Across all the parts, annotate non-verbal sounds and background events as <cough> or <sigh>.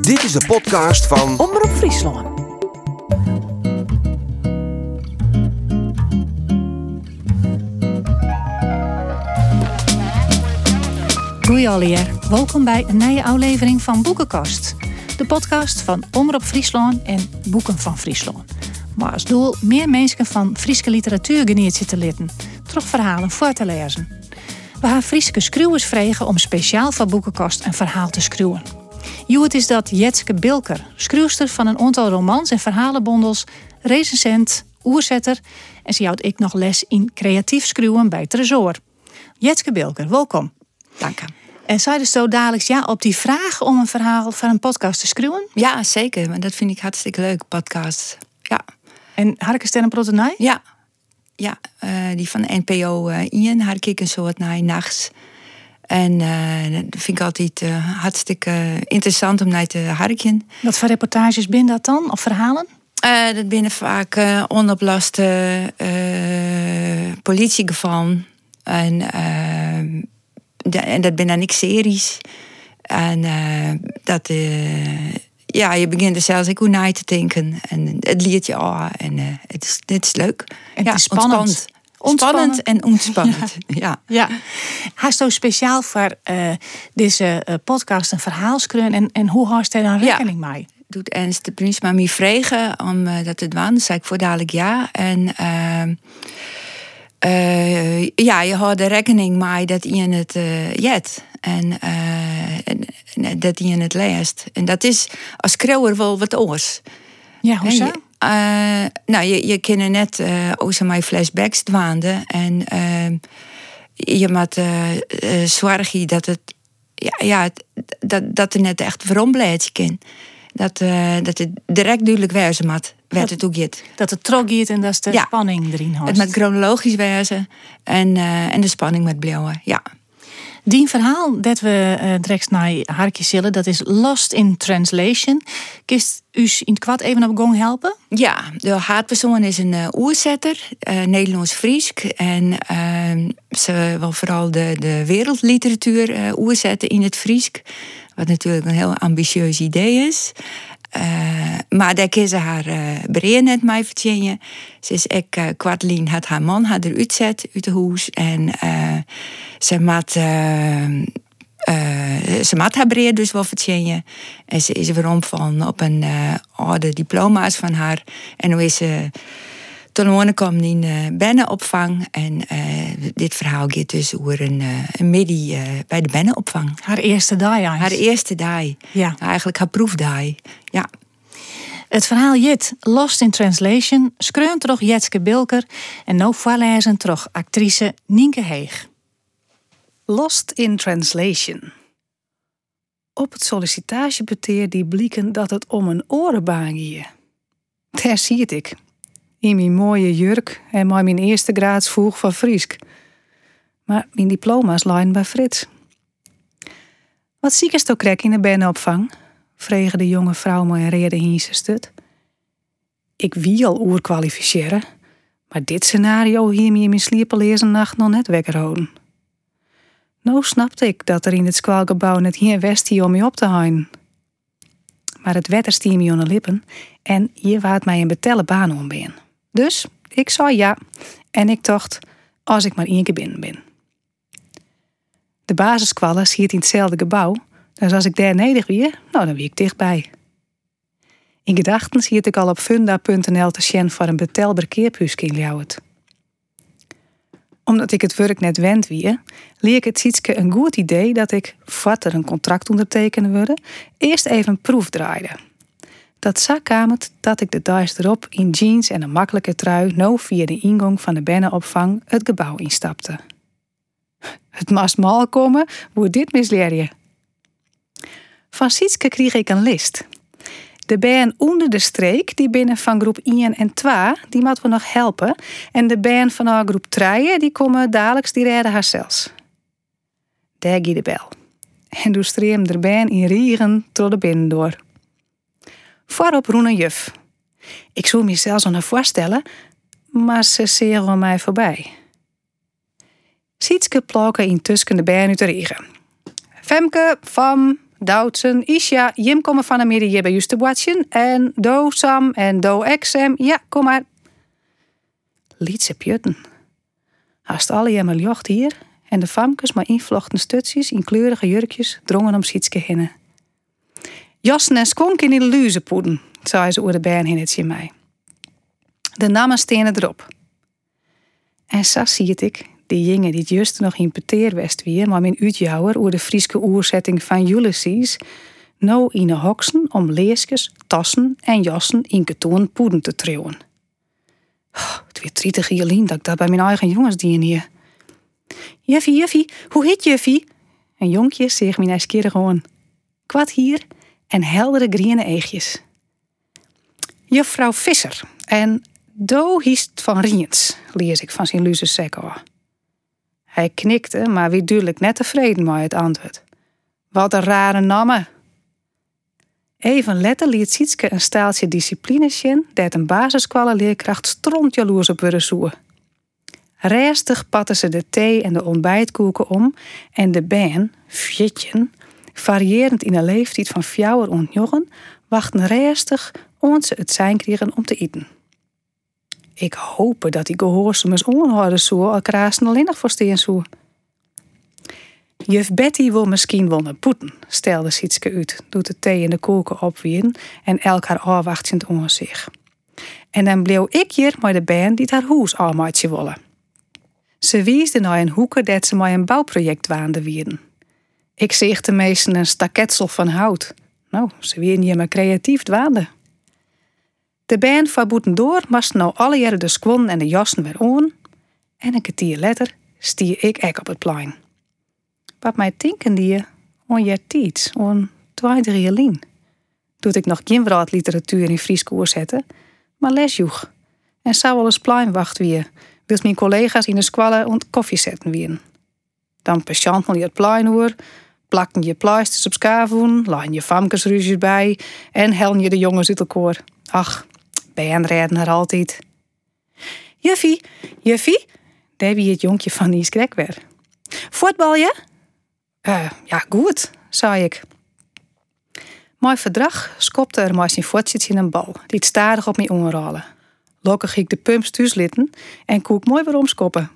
Dit is de podcast van Omroep Friesland. Goeie alweer. Welkom bij een nieuwe aflevering van Boekenkast. De podcast van Omroep Friesland en Boeken van Friesland. Maar als doel meer mensen van Friese literatuur genieten te litten. Terug verhalen voor te lezen. We gaan Friese schreeuwers vregen om speciaal voor Boekenkast een verhaal te schreeuwen. Joet is dat Jetske Bilker, schreeuwster van een aantal romans en verhalenbondels, recensent, oerzetter en ze houdt ik nog les in creatief schreeuwen bij Tresor. Jetske Bilker, welkom. Dank je. En zei dus zo dadelijk ja op die vraag om een verhaal van een podcast te schreeuwen? Ja, zeker. Want dat vind ik hartstikke leuk, podcast. Ja, En Harke Prottenij? ja. Ja, eh, die van de NPO eh Ian had ik een soort naar nachts. En eh, dat vind ik altijd eh, hartstikke interessant om naar te harken. Wat voor reportages ben dat dan? Of verhalen? Eh, dat binnen vaak onoploste politiegevallen. En, en dat zijn dan niks series. En dat, ja, je begint er zelfs ook hoe naar te denken. En het leert je al. En het, is, het is leuk. En ja, het is spannend. Ontspannend. Ontspannen. Spannend en ontspannend. <laughs> ja. Ja. Haast zo speciaal voor eh, deze eh, podcast een verhaal schreeuwen en, en hoe haast hij dan Ja. rekening mee? doet Ernst de Prins maar mij vregen om eh, dat te doen. Zei ik voor dadelijk ja. En ehm, eh, ja, je houdt er rekening mee dat je het jet. En, en, en dat je het leest. En dat is als schreeuwer wel wat oors. Ja, hoezo? Eh, nou, je, je net uh, over mijn flashbacks dwaanden. En ehm, je moet eh eh, zorgen dat het... Ja, ja, het- dat, dat er net echt verombleid kan. Dat, eh, dat het direct duidelijk moet. Werd het ook gaat. Dat het trok gaat en dat is de Ja. spanning erin Het hoort. moet chronologisch wezen. En, eh, en de spanning met blijven. Ja. Die verhaal dat we eh direct naar Harkje zullen, dat is Lost in Translation. Kist u in het kwad even op gang helpen? Ja, de haatpersoon is een uh, oerzetter, eh, Nederlands-Friesk. En ehm, ze wil vooral de, de wereldliteratuur oerzetten in het Friesk. Wat natuurlijk een heel ambitieus idee is. Eh, maar daar kan ze haar uh, brein net mee vertellen. Ze is ook, uh, had haar man haar eruit zet uit de huis. En eh, ze maakt... Uh, ze maakt haar breed dus wel vertellen. En ze is weer om van op een oude diploma's van haar. En nu is ze toen wonen kwam in uh, bennenopvang. En uh, dit verhaal gaat dus over een, uh, een bij de bennenopvang. Haar eerste dag, ja. Haar eerste dag. Ja. Eigenlijk haar proefdag. Ja. Het verhaal Jit, Lost in Translation, screunt toch Jetske Bilker en no voorlezen toch actrice Nienke Heeg. Lost in Translation. Op het sollicitatiepapier die blieken dat het om een orenbaan ging. Daar zie het ik. In mijn mooie jurk en maar mijn eerste graads voeg van Friesk. Maar mijn diploma's lijn bij Frits. Wat ziek is toch krek in de bennenopvang? vregen de jonge vrouw me en reden hiense stut. Ik wie al oer kwalificeren, maar dit scenario hier me in mijn sliepenlezen nacht nog net wekker houden. Nou snapte ik dat er in het squalgebouw net hier west hier om me op te houden. Maar het wetter stier me aan de lippen en hier waard mij een betelle baan om ben. Dus ik zei ja en ik dacht, als ik maar één keer binnen ben. De basiskwallen ziet in hetzelfde gebouw, dus als ik daar neder weer, nou dan wie ik dichtbij. In gedachten zie ik al op funda.nl te sjen voor een betelbaar Ljouwert omdat ik het werk net wend wie, leer ik het Sietske een goed idee dat ik, voordat er een contract ondertekenen worden, eerst even proef draaide. Dat het dat ik de dag erop in jeans en een makkelijke trui no via de ingang van de bennenopvang het gebouw instapte. Het mast mal komen, hoe dit misleer je. Van Sietske kreeg ik een list. De band onder de streek, die binnen van groep 1 en 2, die moeten we nog helpen. En de band van our groep 3, die komen dadelijk, die redden haar zelfs. Daar de bel. En toen streem de band in riegen door de binnen door. Voorop roen juf. Ik zou me zelfs nog voorstellen, maar ze zeren mij voorbij. Sietske plokken intussen de band uit de regen. Femke, Vam, Doutsen, Isha, Jim komen van de midden hier bij juist te watchen. En Do, Sam en Do, Exem. Ja, kom maar. Lietse pjutten. Haast alle jemmer jocht hier en de famkes maar invlochten stutjes in kleurige jurkjes drongen om Sietske hinnen. Jassen en skonk in die luzepoeden, zei ze oer de bern hinnetje mij. De namen stenen erop. En zo zie ik die jongen die juist nog in Peteerwest weer, maar mijn uitjouwer oer de Frieske oerzetting van Ulysses, nou in de hoksen om leesjes, tassen en jassen in katoen poeden te trouwen. Oh, het weer trietige Jelien dat ik dat bij mijn eigen jongens dien hier. Juffie, juffie, hoe heet juffie? Een jonkje zeg mijn ijskeren gewoon. Kwad hier en heldere griene eegjes. Juffrouw Visser en Do van Riens, lees ik van zijn luze. Hij knikte, maar wie duidelijk net tevreden met het antwoord. Wat een rare namen. Even letter liet Sietske een staaltje discipline zien dat een basisschoolleerkracht stront jaloers op zoeken. Restig patten ze de thee en de ontbijtkoeken om en de ben, fjitjen, variërend in een leeftijd van fjouwer ontjoggen, wachten restig ons ze het zijn kregen om te eten. Ik hoop dat die gehoorzamers onhouden zo, al kraasen alleen nog voor steen zo. Juf Betty wil misschien wel naar poeten, stelde Sietske uit, doet de thee in de koken opwien en elk haar afwachtend om zich. En dan bleef ik hier met de band die haar huis aanmaatje willen. Ze wiesde naar een hoeken dat ze maar een bouwproject waande wierden. Ik zeg de meesten een staketsel van hout. Nou, ze wierden hier maar creatief dwaande. De band van boeten door moest nou alle jaren de squon en de jassen weer aan. En een kwartier later stier ik ek op het plein. Wat mij tinken die on je tijd, on tweede jaar Doet ik nog geen literatuur in Fries koers zetten, maar les joeg. En zou wel eens pleinwacht weer, wil mijn collega's in de squallen ont koffie zetten weer. Dan patiënten je het plein hoor, plakken je pleisters op skavoen, lijn je famkesruzies bij en helden je de jongens uit elkaar. Ach, ben redden er altijd. Juffie, juffie, wie het jonkje van die skrek weer. Voetbal je? Uh, ja, goed, zei ik. Mijn verdrag skopte er maar zijn voetjes in een bal, die het stadig op me onrollen. Lokkig ik de pumps thuis litten en koek mooi weer omskoppen.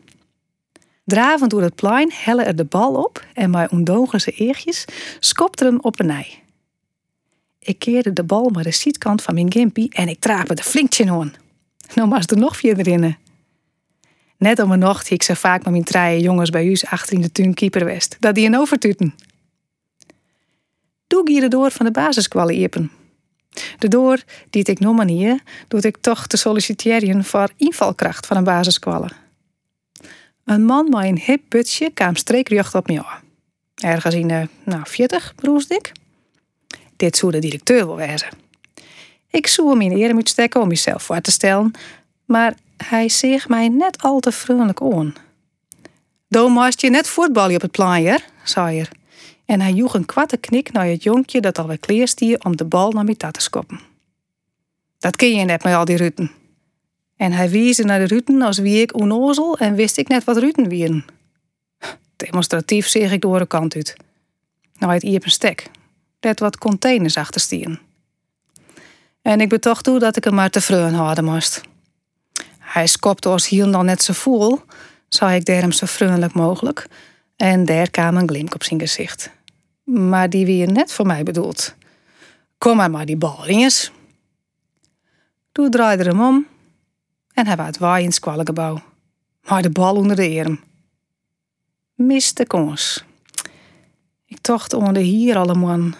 Dravend door het plein helle er de bal op en mijn ondogense eegjes skopte hem op een nij. Ik keerde de bal naar de zijkant van mijn gimpie en ik trapte de flinkje aan. Nou was er nog vier erin. Net om een nacht ik zo vaak met mijn treien jongens bij u achter in de tuin keeper west, dat die een overtuten. Doe ik de door van de basiskwallen iepen. De door die ik nog manier, doet ik toch te solliciteren voor invalkracht van een basiskwallen. Een man met een hip putje kwam streekrecht op me aan. Ergens in de, nou, 40, broest ik. Dit zou de directeur wel wezen. Ik zou hem in eer moeten stekken om mezelf voor te stellen, maar hij zeeg mij net al te vriendelijk aan. Doe moest je net voetballen op het plaaier, zei er. En hij joeg een kwatte knik naar het jonkje dat alweer kleerstier om de bal naar mij te skoppen. Dat ken je net met al die ruten. En hij wiesde naar de ruten als wie ik onnozel en wist ik net wat ruten wieren. Demonstratief zeg ik door de kant uit. Nou, het iep een stek. Dat wat containers achter En ik betocht toe dat ik hem maar te vreun hadden moest. Hij skopte ons hier dan net zo vol, zei ik hem zo vriendelijk mogelijk, en daar kwam een glimp op zijn gezicht. Maar die wie net voor mij bedoeld. Kom maar maar die bal. Toen draaide hem om en hij was waai in het gebouw. Maar de bal onder de arm. Miste kons. Ik tocht onder hier allemaal.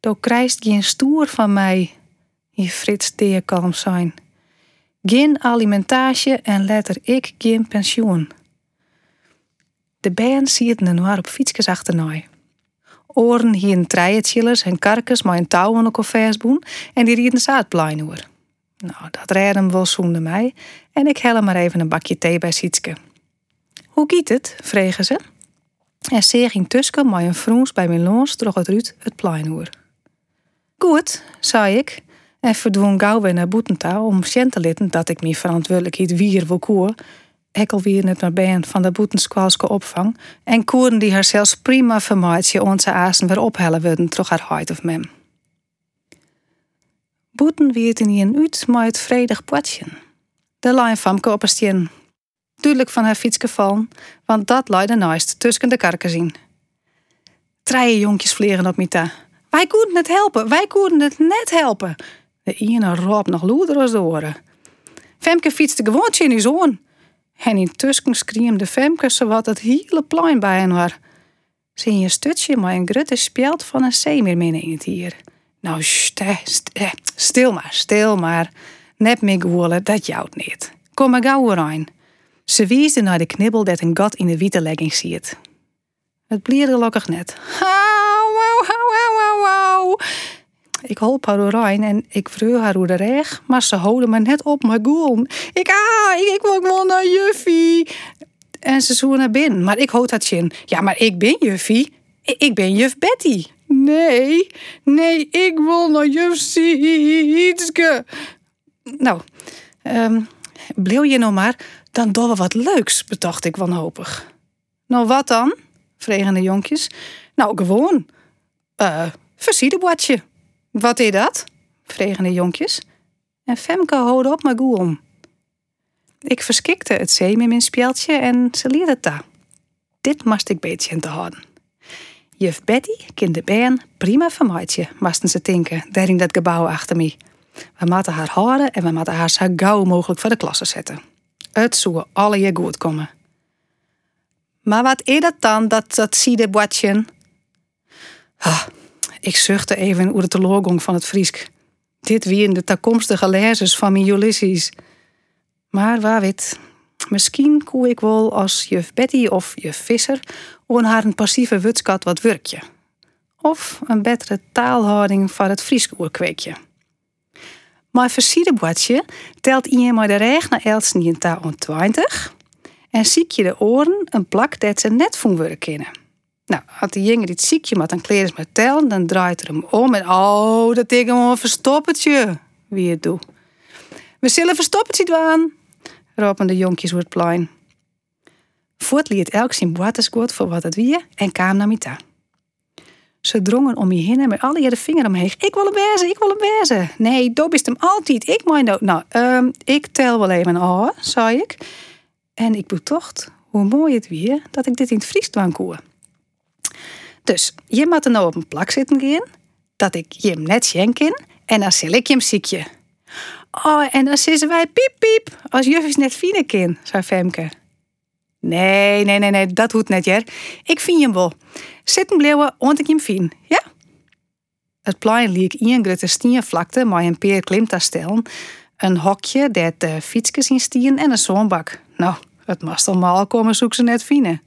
Do krijgt geen stoer van mij, je Frits kalm zijn. Geen alimentatie en letter ik geen pensioen. De band ziet een noir op fietsjes achternaai. Oren hier een treietchillers en karkers met een touw aan de en die rieden zaadplein oer. Nou, dat redden wel zonder mij en ik hel maar even een bakje thee bij Sietske. Hoe giet het? vregen ze. En ze ging tussen met een vroens bij mijn loons droeg het ruut het plein oer. Goed, zei ik en verdwong gauw weer naar Boetentouw om te litten dat ik mijn verantwoordelijkheid wier wil koer Ekkel wie net maar ben van de boetenskwalske opvang en koeren die haar zelfs prima vermaatje onze azen weer ophellen wilden terug haar huid of mem. Boeten wie het in een uit maar het vredig potje. De lijn famke op stien. Duidelijk van haar fiets gevallen, want dat leidde naast tussen de karken zien. Treien jonkjes vliegen op Mita. Wij konden het helpen, wij konden het net helpen. De ene roep nog loeder als de oren. Femke fietste gewoon in die zoon. En intussen schreeuwde Femke zowat het hele plein bij hen was. Ze een stutje maar een grutte speld van een zeemeerminne in het hier. Nou, ste, ste, stil maar, stil maar. Net meer dat jouwt niet. Kom maar gauw erin. Ze wiesde naar de knibbel dat een gat in de witte legging ziet. Het blier gelukkig net. Au, au, au, Ik holp haar doorheen en ik vreu haar door de reg, maar ze houden me net op mijn goel. Ik, ah, ik, ik naar juffie. En ze zoen naar binnen, maar ik houd dat chin. Ja, maar ik ben juffie. Ik, ben juf Betty. Nee, nee, ik wil naar juf Sietske. Nou, um, bleef je nou maar, dan doen we wat leuks, bedacht ik wanhopig. Nou, wat dan? vregen de jonkjes. Nou, gewoon. Uh, versierenbordje. Wat is dat? vregen de jonkjes. En Femke hoorde op mijn goel. Ik verskikte het zeem in mijn speeltje en ze leerde het. Dit moest ik beetje in te houden. Juf Betty kind de baan prima vermaatje, moesten ze denken, daar in dat gebouw achter me. We moeten haar houden en we moeten haar zo gauw mogelijk voor de klasse zetten. Het zou alle je goed komen. Maar wat is dat dan, dat, dat? Ah, ik zuchtte even over de loogong van het Friesk. Dit wie in de toekomstige lezers van mijn Ulysses. Maar waar weet, misschien koe ik wel als juf Betty of juf Visser on haar een passieve wutskat wat werkje. Of een betere taalhouding van het Friesk oerkweekje. Maar versierde telt iemand maar de reg naar in taal 20 en ziek je de oren een plak dat ze net van werk kennen. Nou, als de jongen dit ziekje met een kleren met tellen, dan draait er hem om en oh, dat ik hem verstoppertje. Wie het doet. We zullen verstoppertje doen, roepen de jonkjes door het plein. Voort liet elk zijn boatesgoed voor wat het wie en kwam naar Mita. Ze drongen om je heen met alle de vinger omheen. Ik wil hem wezen, ik wil hem wezen. Nee, dat is hem altijd. Ik mijn nou. Nou, um, ik tel wel even aan, zei ik. En ik betocht hoe mooi het weer dat ik dit in het Fries kwam koe. Dus je moet er nou op een plak zitten gaan, dat ik je hem net schenken en dan zal ik je hem ziekje. Oh, en dan zeggen wij piep piep als juffers net fine kind, zei Femke. Nee, nee, nee, nee, dat hoeft net, Jer. Ik vind je hem wel. Zitten bleven, want ik hem fien, ja? Het plein liep een grote steenvlakte met een peer klimtastel, een hokje dat de fietsjes in stien en een zonbak. Nou, het moest allemaal komen zoek ze net fine.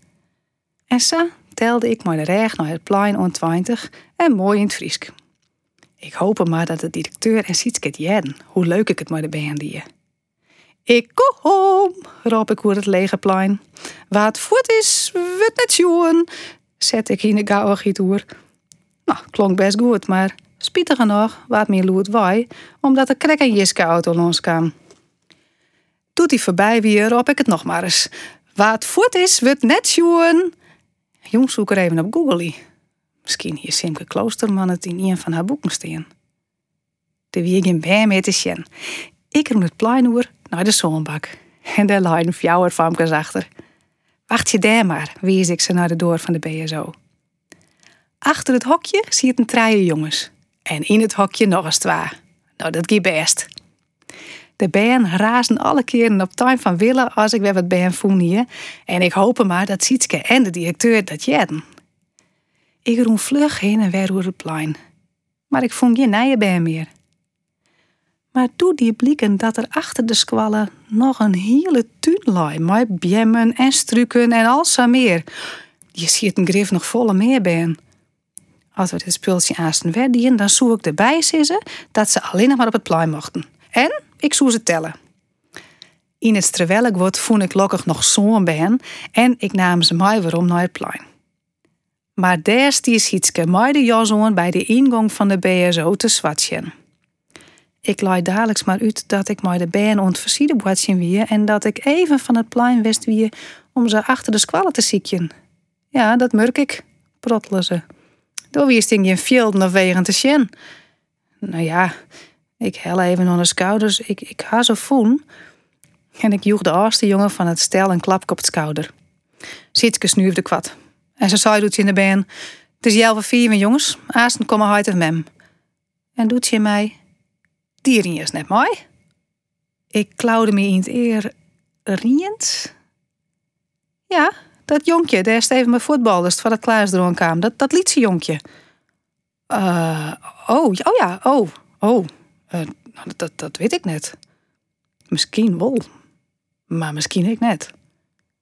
En zo telde ik maar de reg naar het plein on 20 en mooi in het Friesk. Ik hoop maar dat de directeur en Sietske het hoe leuk ik het maar de band die. Ik kom, roep ik over het lege plein. Wat voet is, wordt net zien, zet ik in de gouden gitoer. Nou, klonk best goed, maar spietig genoeg wat meer loert wij, omdat de krek en Jiske auto kwam. Doet hij voorbij weer, roep ik het nog maar eens. Wat voet is, wordt net zien. Jongs, zoek er even op Google. Misschien hier Simke Kloosterman het in een van haar boeken staan. De wie geen bij mee te. Ik roem het plein naar de zonbak. En daar lag een fjouwer achter. Wacht je daar maar, wees ik ze naar de door van de BSO. Achter het hokje zie je een treien jongens. En in het hokje nog eens twee. Nou, dat gaat best. De band razen alle keren op tuin van willen als ik weer wat ben voel hier. En ik hoop maar dat Sietske en de directeur dat jedden. Ik roem vlug heen en weer door het plein. Maar ik vond geen nije bij meer. Maar toen die blikken dat er achter de squallen nog een hele tuin lag, met bjemmen en struiken en al zo meer. Je ziet een grif nog volle meer bij. Als we dit spultje werden, dan zoek ik erbij zitten dat ze alleen nog maar op het plein mochten. En ik zou ze tellen. In het terwijl ik word, voel ik lokkig nog zo'n ben en ik nam ze mij om naar het plein. Maar daar stier Sietske mij de jas bij de ingang van de BSO te swatchen. Ik laai dadelijks maar uit dat ik mij de been ontversiede boertje weer en dat ik even van het plein west wie om ze achter de squallen te ziekjen. Ja, dat merk ik, prottelen ze. Door wie sting je een velden of wegen te sjen. Nou ja, ik hel even onder de schouders. Ik, ik ga zo voen. En ik joeg de oudste jongen van het stel een klap op het schouder. Sietske snuifde kwad. En ze zei doet in de been. Het is jelve vier jongens. Aasten komen uit of mem. En doet je mij. Die is net mooi. Ik klauwde me in het eer. Riens? Ja, dat jonkje, daar steven mijn voetballers van het klaasdroom kwam. Dat, dat lietse jonkje. Uh, oh, oh ja, oh, oh. Uh, dat, dat weet ik net. Misschien wel, maar misschien ik net.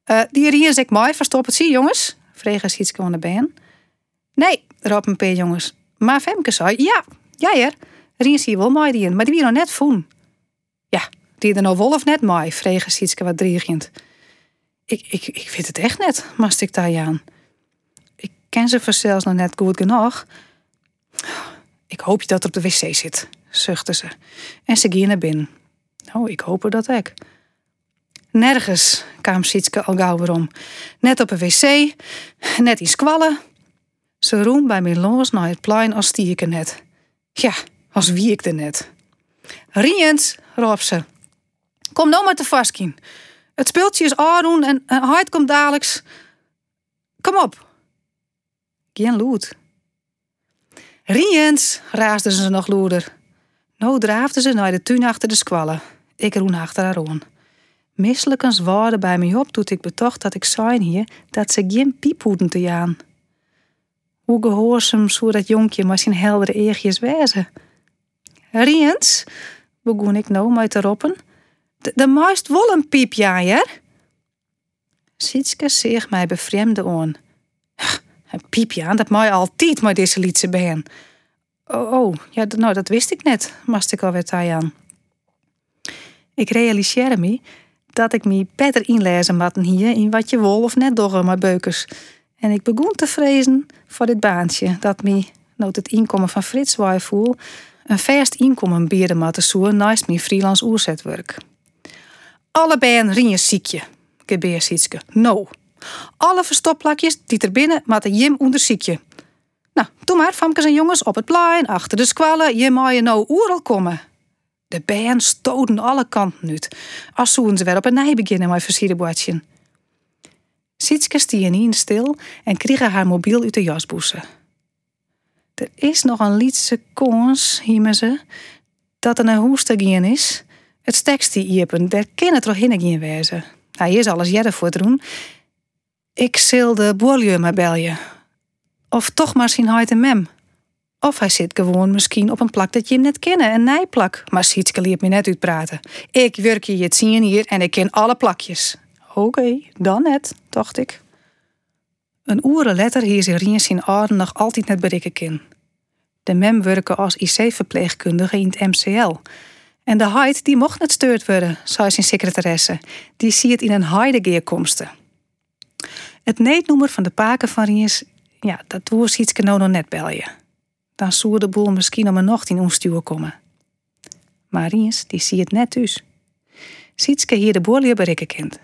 Uh, die hier is ik mooi, verstop het zie, jongens? Vregen Sietske van de been. Nee, roepen een paar jongens. Maar Femke zei, ja, ja er. Rien zie wel mooi die maar die wie nog net voen. Ja, die er nou wolf net mooi, vregen Sietske wat driegend. Ik, ik, ik weet het echt net, mast ik daar aan. Ik ken ze zelfs nog net goed genoeg. Ik hoop je dat er op de wc zit, zuchtte ze. En ze ging naar binnen. Nou, ik hoop dat ik. Nergens kwam Sietske al gauw weer om. Net op een wc, net in squallen. Ze roem bij mij los naar het plein als stieke net. Ja, als wie ik er net. Riens, roep ze. Kom nou maar te vastkin. Het speeltje is aandoen en, en komt dadelijk. Kom op. Geen loed. Riens, raasden ze nog loeder. Nou draafden ze naar de tuin achter de squallen. Ik roen achter haar aan. Misselijkens woorden bij mij op toen ik betocht dat ik zei hier dat ze geen piep te jaan. Hoe gehoorzaam zou dat jonkje maar zijn heldere eegjes wezen. Riens, begon ik nou met te roepen. De meist wel een piep, ja, hè? Sietske zeeg mij bevreemde aan. Een piepje aan, dat mij altijd maar deze liedse ben. Oh, oh, ja, nou, dat wist ik net, mast ik alweer aan. Ik realiseerde me dat ik me beter inlezen moet hier in wat je wil of net door mijn beukers. En ik begon te vrezen voor dit baantje dat me, nood het inkomen van Frits voel, een vast inkomen bieden moet zoeken naast mijn freelance oerzetwerk. Allebei een rinje ziekje, gebeer Sietske. No. Alle verstopplakjes die er binnen moeten Jim onderziekje. Nou, doe maar, famkes en jongens, op het plein, achter de squallen, je mag je nou oeral komen. De bijen stoten alle kanten uit. Als zoen ze weer op een nij beginnen met versierde bordje. Sietske stier stil en kreeg haar mobiel uit de jasboese. Er is nog een lietse kans, hiemen ze, dat er een hoeste gaan is. Het stekst die iepen, daar kan het toch gaan wezen. Hij is alles jette voor het doen. Ik zil de boerlieu maar belje. Of toch maar zien hij mem. Of hij zit gewoon misschien op een plak dat je net kennen, een nijplak. Maar Sietske liep me net uitpraten. Ik werk je het zien hier en ik ken alle plakjes. Oké, dan net, dacht ik. Een oeren letter hier ze Riens in Aarden nog altijd net berikken. De mem werken als IC-verpleegkundige in het MCL. En de heid die mocht net steurd worden, zei zijn secretaresse. Die zie het in een heidegeerkomsten. Het neetnoemer van de paken van Riens, ja, dat woest iets nou nog net belje. Dan zou de boel misschien om een nacht in omstuur komen. Maar Riens, die zie het net dus. Sietske hier de boerlier berikken kent.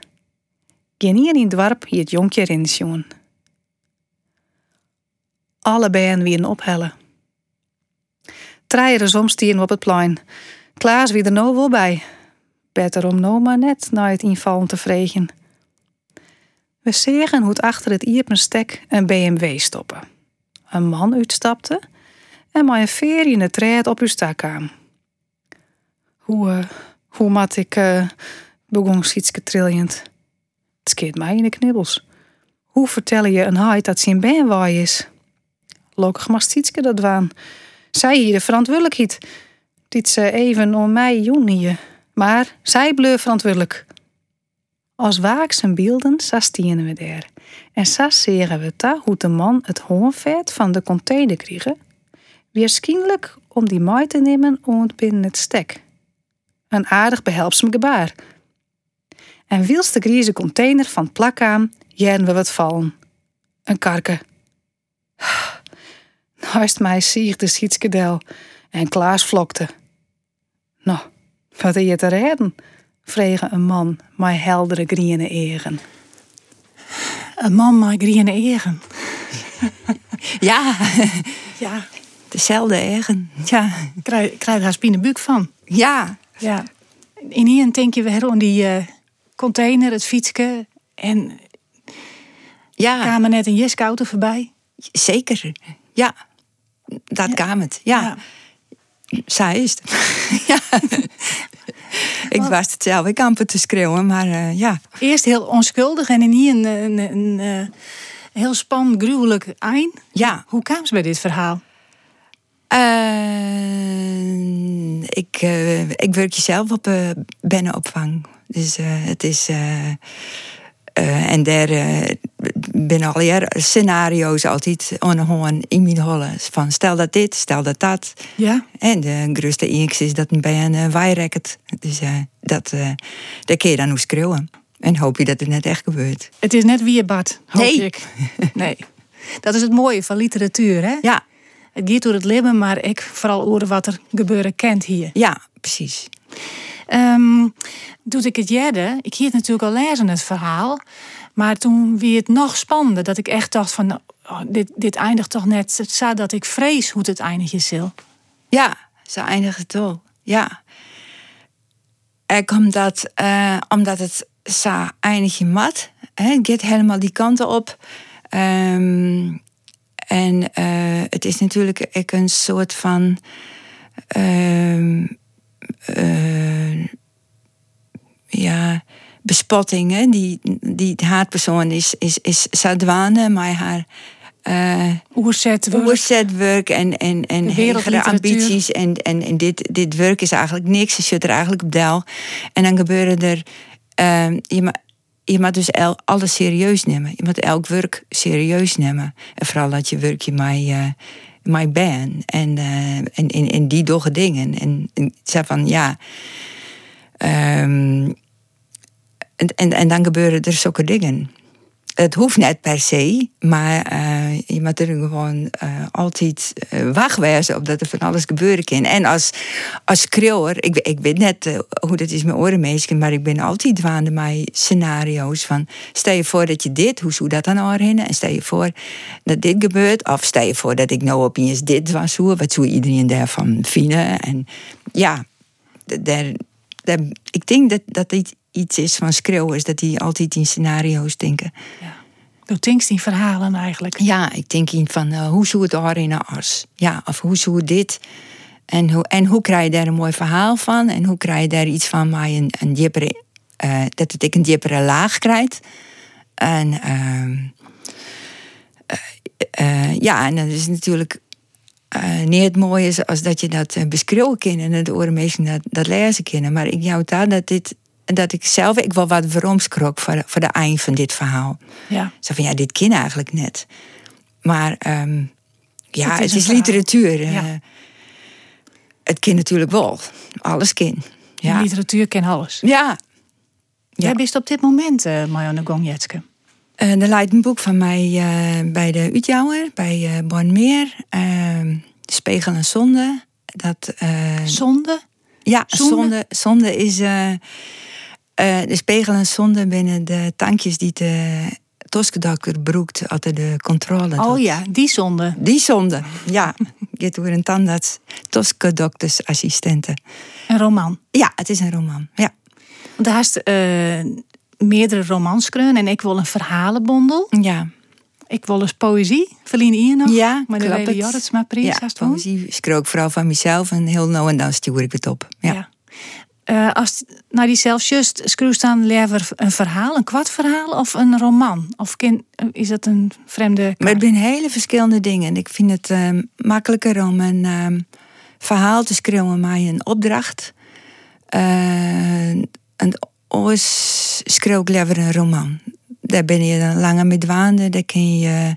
Geen in het dorp hier het jonkje erin jongen. Alle bijen weer ophellen. Treieren soms op het plein. Klaas wie er nou wel bij. Beter om nou maar net naar het invallen te vregen. We zeggen hoe het achter het iepen een BMW stoppen. Een man uitstapte en maar een veer in het treed op uw stak kwam. Hoe, uh, hoe mat ik, uh, begon Sietske trillend. Het skeert mij in de knibbels. Hoe vertel je een haai dat zijn benwaai is? Lokkig mag Sietske dat waan. Zij hier de verantwoordelijkheid. Dit ze even om mij joen Maar zij bleef verantwoordelijk. Als waakse beelden sastienen we daar. En zeggen we ta hoe de man het hoorvet van de container kregen. Weerschijnlijk om die mooi te nemen om binnen het stek. Een aardig behelpsam gebaar. En wils de grieze container van plak aan, jaren we wat vallen. Een karke. Naast mij sieg de en Klaas vlokte. Nou, wat is je te redden? Vregen een man met heldere groene egen. Een <laughs> man met groene egen. Ja, Ja, dezelfde eigen. Ja, ik krijg, krijg daar spinnenbuik van. ja, Ja. In hier denk je weer aan die eh, container, het fietsje. En ja. kwamen net een Jeske-auto voorbij. Zeker. Ja, dat kwam het. Ja, zij is het. <laughs> ja. Ik was het zelf, ik amper te schreeuwen, maar eh, ja. Eerst heel onschuldig en in hier een, een, een, eh, heel spannend, gruwelijk eind. Ja, Hoe kwam ze bij dit verhaal? Eh, ik, ik werk zelf op uh, bennenopvang. Dus het is. en daar binnen al jaren scenario's altijd onhoorn in mijn hollen. Van stel dat dit, stel dat dat. Ja, En de grootste inks is dat bij een uh, waairacket. Dus eh, dat, eh daar kun je dan hoe schreeuwen. En hoop je dat het net echt gebeurt. het is net wie je bad, hoop Nee. ik. Nee. Dat is het mooie van literatuur, hè? Ja, Het gaat door het leven, maar ik vooral over wat er gebeuren kent hier. ja, precies. Toen ik het jerde, ik hier natuurlijk al lezen het verhaal, maar toen wie het nog spannender, dat ik echt dacht van, nou, oh, dit, dit eindigt toch net zo dat ik vrees hoe het eindigen zal. Ja, ze eindigen het wel. Ja. En omdat, eh, omdat het zo eindig je mat. Het gaat helemaal die kanten op. Ehm, en eh, het is natuurlijk een soort van... ehm, eh, ja, bespotting. Hè? Die, die haatpersoon is, is, is Sadwane, maar haar... eh, Oerzet, oerzetwerk en, en, en hegere ambities. En, en, en dit, dit werk is eigenlijk niks. Ze zit er eigenlijk op deel. En dan gebeuren er... ehm, je, ma, je moet dus el, alles serieus nemen. Je moet elk werk serieus nemen. En vooral dat je werkje mij... eh mij ben en, eh, en, en, en die dogge dingen. En, en zei van ja. ehm, en, en, en dan gebeuren er zulke dingen. Het hoeft net per se, maar eh, je moet er gewoon eh, altijd uh, op dat er van alles gebeuren kan. En als, als ik, ik weet net hoe dat is met orenmeesken, maar ik ben altijd dwaande met scenario's van stel je voor dat je dit, hoe zou dat dan aanrennen? En stel je voor dat dit gebeurt, of stel je voor dat ik nou opeens dit was, hoe, wat zou iedereen daarvan vinden? En ja, daar, daar, ik denk dat dat dit iets is van schreeuwers, dat die altijd in scenario's denken. Ja. Doe Tinks die verhalen eigenlijk. Ja, ik denk in van uh, hoe zou het daar in een as? Ja, of hoe zou dit? En hoe, en hoe krijg je daar een mooi verhaal van? En hoe krijg je daar iets van maar een, een diepere, uh, dat het ik een diepere laag krijgt? En uh, ja, en dat is natuurlijk uh, niet het mooie is als dat je dat uh, beschreeuwen kan en de oren mensen dat, dat lezen kunnen. Maar ik jou daar dat dit dat ik zelf ik wel wat veromskrok voor, voor de eind van dit verhaal. Ja. Zo van ja, dit ken eigenlijk net. Maar um, ja, het is, het is literatuur. Ja. Uh, het kan natuurlijk wel. Alles kan. Ja. literatuur ken alles. Ja. ja. Jij bent op dit moment, uh, Gongjetske. Uh, er leidt een boek van mij uh, bij de Utjouwer, bij uh, Bornmeer. Uh, Spiegel en Zonde. Dat, zonde? Ja, zonde, zonde, zonde is de spiegel en zonde binnen de tankjes die de Toskedokter broekt altijd de controle. Oh ja, die zonde. Die zonde, ja. Je door een tandarts, Toskedoktersassistenten. Een roman? Ja, het is een roman, ja. Want daar uh, meerdere romans en ik wil een verhalenbondel. Ja. Ik wil eens poëzie, verlien hier nog. Ja, maar de Lele Jorritsma prijs. Ja, poëzie ik vooral van mezelf en heel nou en dan stuur ik het op. Ja. ja. Uh, als naar die zelfjust schreeuwt dan liever een verhaal, een kwart verhaal of een roman? Of ken, is dat een vreemde. Kaart? Maar het zijn hele verschillende dingen. Ik vind het uh, makkelijker om een uh, verhaal te schreeuwen maar een opdracht. Uh, en oors schreeuw ik een roman daar ben je dan langer mee dwaande. Daar kun je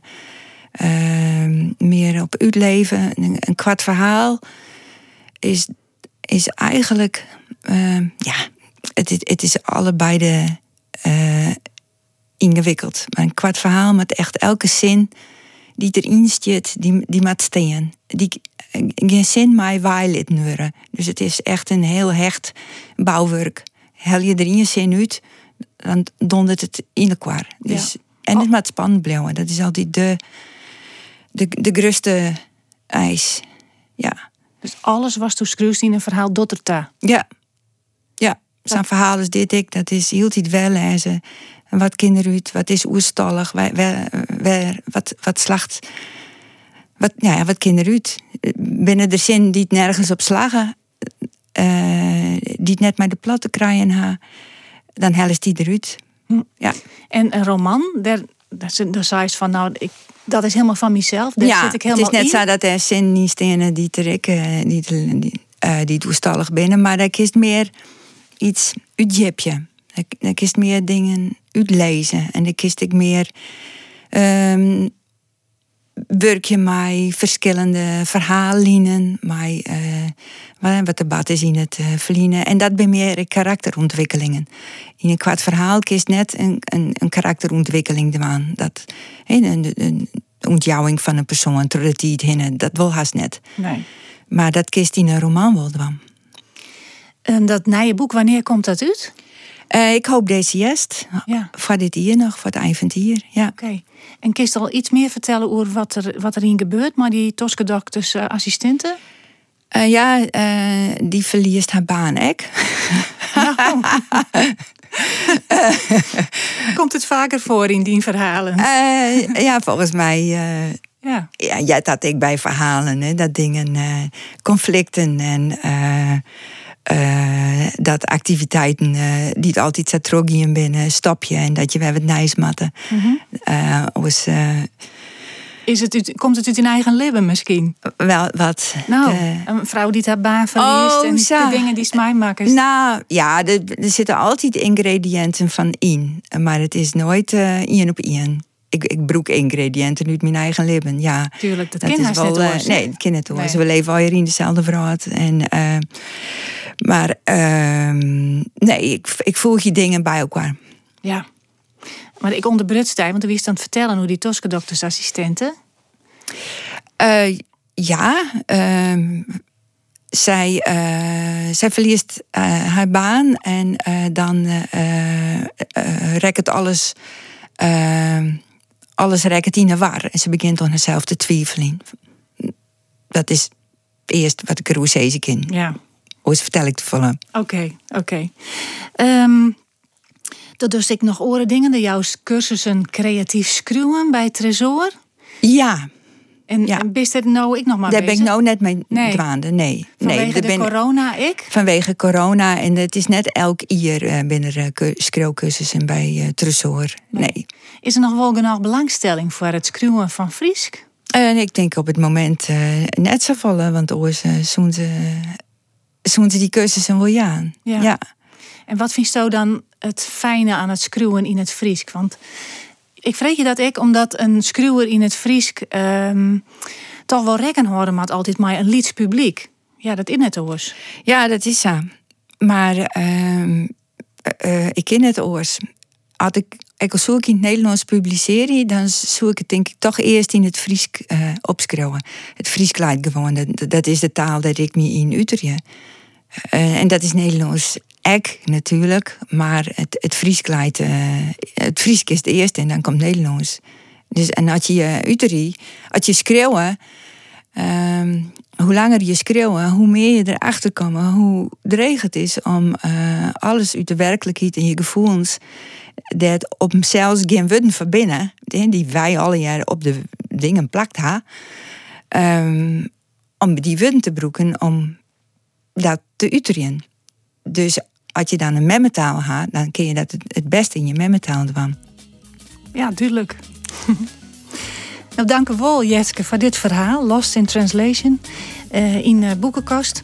uh, meer op uitleven. Een, een kwart verhaal is, is eigenlijk... Uh, ja, het, het is allebei de, uh, ingewikkeld. Maar een kwart verhaal met echt elke zin... die erin zit, die, die moet staan. Die geen zin mij neuren. Dus het is echt een heel hecht bouwwerk. Hel je er in zin uit, dan dondert het in elkaar. Dus, En het moet spannend blijven. Dat is altijd de, de, de grootste eis. Ja. Dus alles was toen in een verhaal dotterta. Ja. Ja. Zijn verhaal is dit ik, dat is hield hij wel lezen. En wat kinderuit, wat is oerstallig, waar, waar, wat, wat slacht. Wat, ja, wat kinderuit. Binnen de zin die het nergens op slagen, uh, die net maar de platte krijgen ha, dan hellen die eruit. Hm. Ja. En een roman, daar, daar zei van, nou, ik, dat is helemaal van mezelf. Daar ja, zit ik helemaal het is net zo dat er zin niet stenen die te rikken, die, die, uh, die toestallig binnen, maar dat is meer iets uitjepje. Dan kiest meer dingen uitlezen. En dan kiest ik meer um, werk je met verschillende verhaallijnen, met uh, wat debat is in het uh, verliezen. En dat ben meer karakterontwikkelingen. In een kwart verhaal kiest net een, een, een karakterontwikkeling aan. Dat, een, een, een ontjouwing van een persoon, totdat die het hinnen, dat wil haast net. Nee. Maar dat kiest in een roman wel dan. En dat nieuwe boek, wanneer komt dat uit? Uh, ik hoop deze jest. Ja. Voor dit hier nog, voor het eind hier. Ja. Oké. En kun je al iets meer vertellen over wat er, wat er in gebeurt, maar die Toske dokters uh, assistenten? Uh, ja, die verliest haar baan, ek. Nou. <laughs> Komt het vaker voor in die verhalen? ja, volgens mij. ja, ja, dat ik bij verhalen, hè, dat dingen, conflicten en uh, dat activiteiten uh, niet altijd zo trogien binnen stapje en dat je nice matten. Mm -hmm. uh, was, is het uit, komt het uit je eigen leven misschien? Wel, wat? Nou, een vrouw die haar baan verliest oh, en de dingen die smij maken. Nou, ja, er, er, zitten altijd ingrediënten van in. Maar het is nooit uh, op één. Ik, ik broek ingrediënten uit mijn eigen leven, ja. Tuurlijk, dat, dat is wel, net Nee, dat ken het hoor. Nee. We leven al hier in dezelfde vrouw. En maar uh, nee, ik, ik voel je dingen bij elkaar. Ja. Maar ik onderbrutste, want wie is aan het vertellen hoe die Toske doktersassistenten? Uh, ja, uh, zij, uh, zij verliest uh, haar baan en dan rekt het alles, ehm, alles rekt in de war. En ze begint aan haarzelf te twijfelen. Dat is eerst wat ik er hoe in. Ja. Hoe vertel ik het vallen? Oké, oké. Okay. Um, ehm, dus ik nog oren dingen. De jouw cursussen creatief schreeuwen bij Tresor. Ja. En, ja. en nou ik nog maar Daar ben ik nou net mee nee. dwaande. Nee. Vanwege nee, de ben, corona ik? Vanwege corona. En het is net elk jaar uh, binnen uh, schreeuwcursussen bij uh, Tresor. Nee. nee. Is er nog wel genoeg belangstelling voor het schreeuwen van Friesk? En ik denk op het moment net zo vallen. Want oors uh, ze ze die cursussen wel ja. ja. En wat vind je dan het fijne aan het schreeuwen in het Friesk? Want ik vrees je dat ik, omdat een schreeuwer in het Friesk ehm, toch wel rekken horen maar altijd maar een lieds publiek. Ja, dat is net oors. Ja, dat is zo. Maar uh, uh, ik ken het oors. Als ik, ik zoek in het Nederlands publiceren, dan zoek ik het denk ik toch eerst in het Fries uh, opschreeuwen. Het Fries gewoon, dat, is de taal dat ik me in Utrecht. Uh, en dat is Nederlands ek natuurlijk, maar het, het Frieskleid, uh, het Friesk is het eerste en dan komt Nederlands. Dus, en als je uteri, als je schreeuwen, um, hoe langer je schreeuwen, hoe meer je erachter komt, hoe dreig het is om alles uit de werkelijkheid en je gevoelens, dat op zelfs geen woorden verbinden, die wij alle jaren op de dingen plakt ha, um, om die woorden te broeken, om dat te uterien. Dus als je dan een memmetaal haat, dan kun je dat het beste in je memmetaal doen. Ja, duidelijk. <laughs> nou, dank u wel, voor dit verhaal. Lost in Translation uh, in uh, Boekenkast.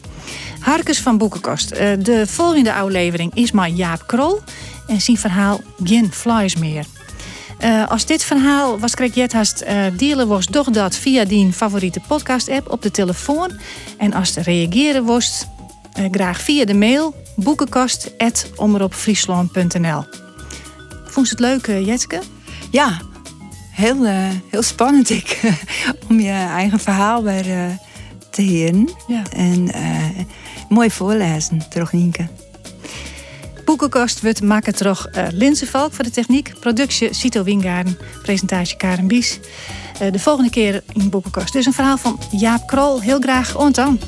Harkes van Boekenkast. Uh, de volgende aflevering is maar Jaap Krol. En zijn verhaal Geen Flies meer. Uh, als dit verhaal was krijg je hast uh, delen was toch dat via die favoriete podcast app op de telefoon. En als te reageren was, uh, graag via de mail boekenkast.omroepfriesland.nl Vond je het leuk, Jetske? Ja, heel, heel spannend <laughs> ik, om je eigen verhaal weer te horen. Ja. En mooi voorlezen, toch Nienke. Boekenkast wordt maken toch uh, Linzenvalk voor de techniek. Productie Cito Wingaarden. Presentatie Karen Bies. de volgende keer in Boekenkast dus een verhaal van Jaap Krol. Heel graag ontan.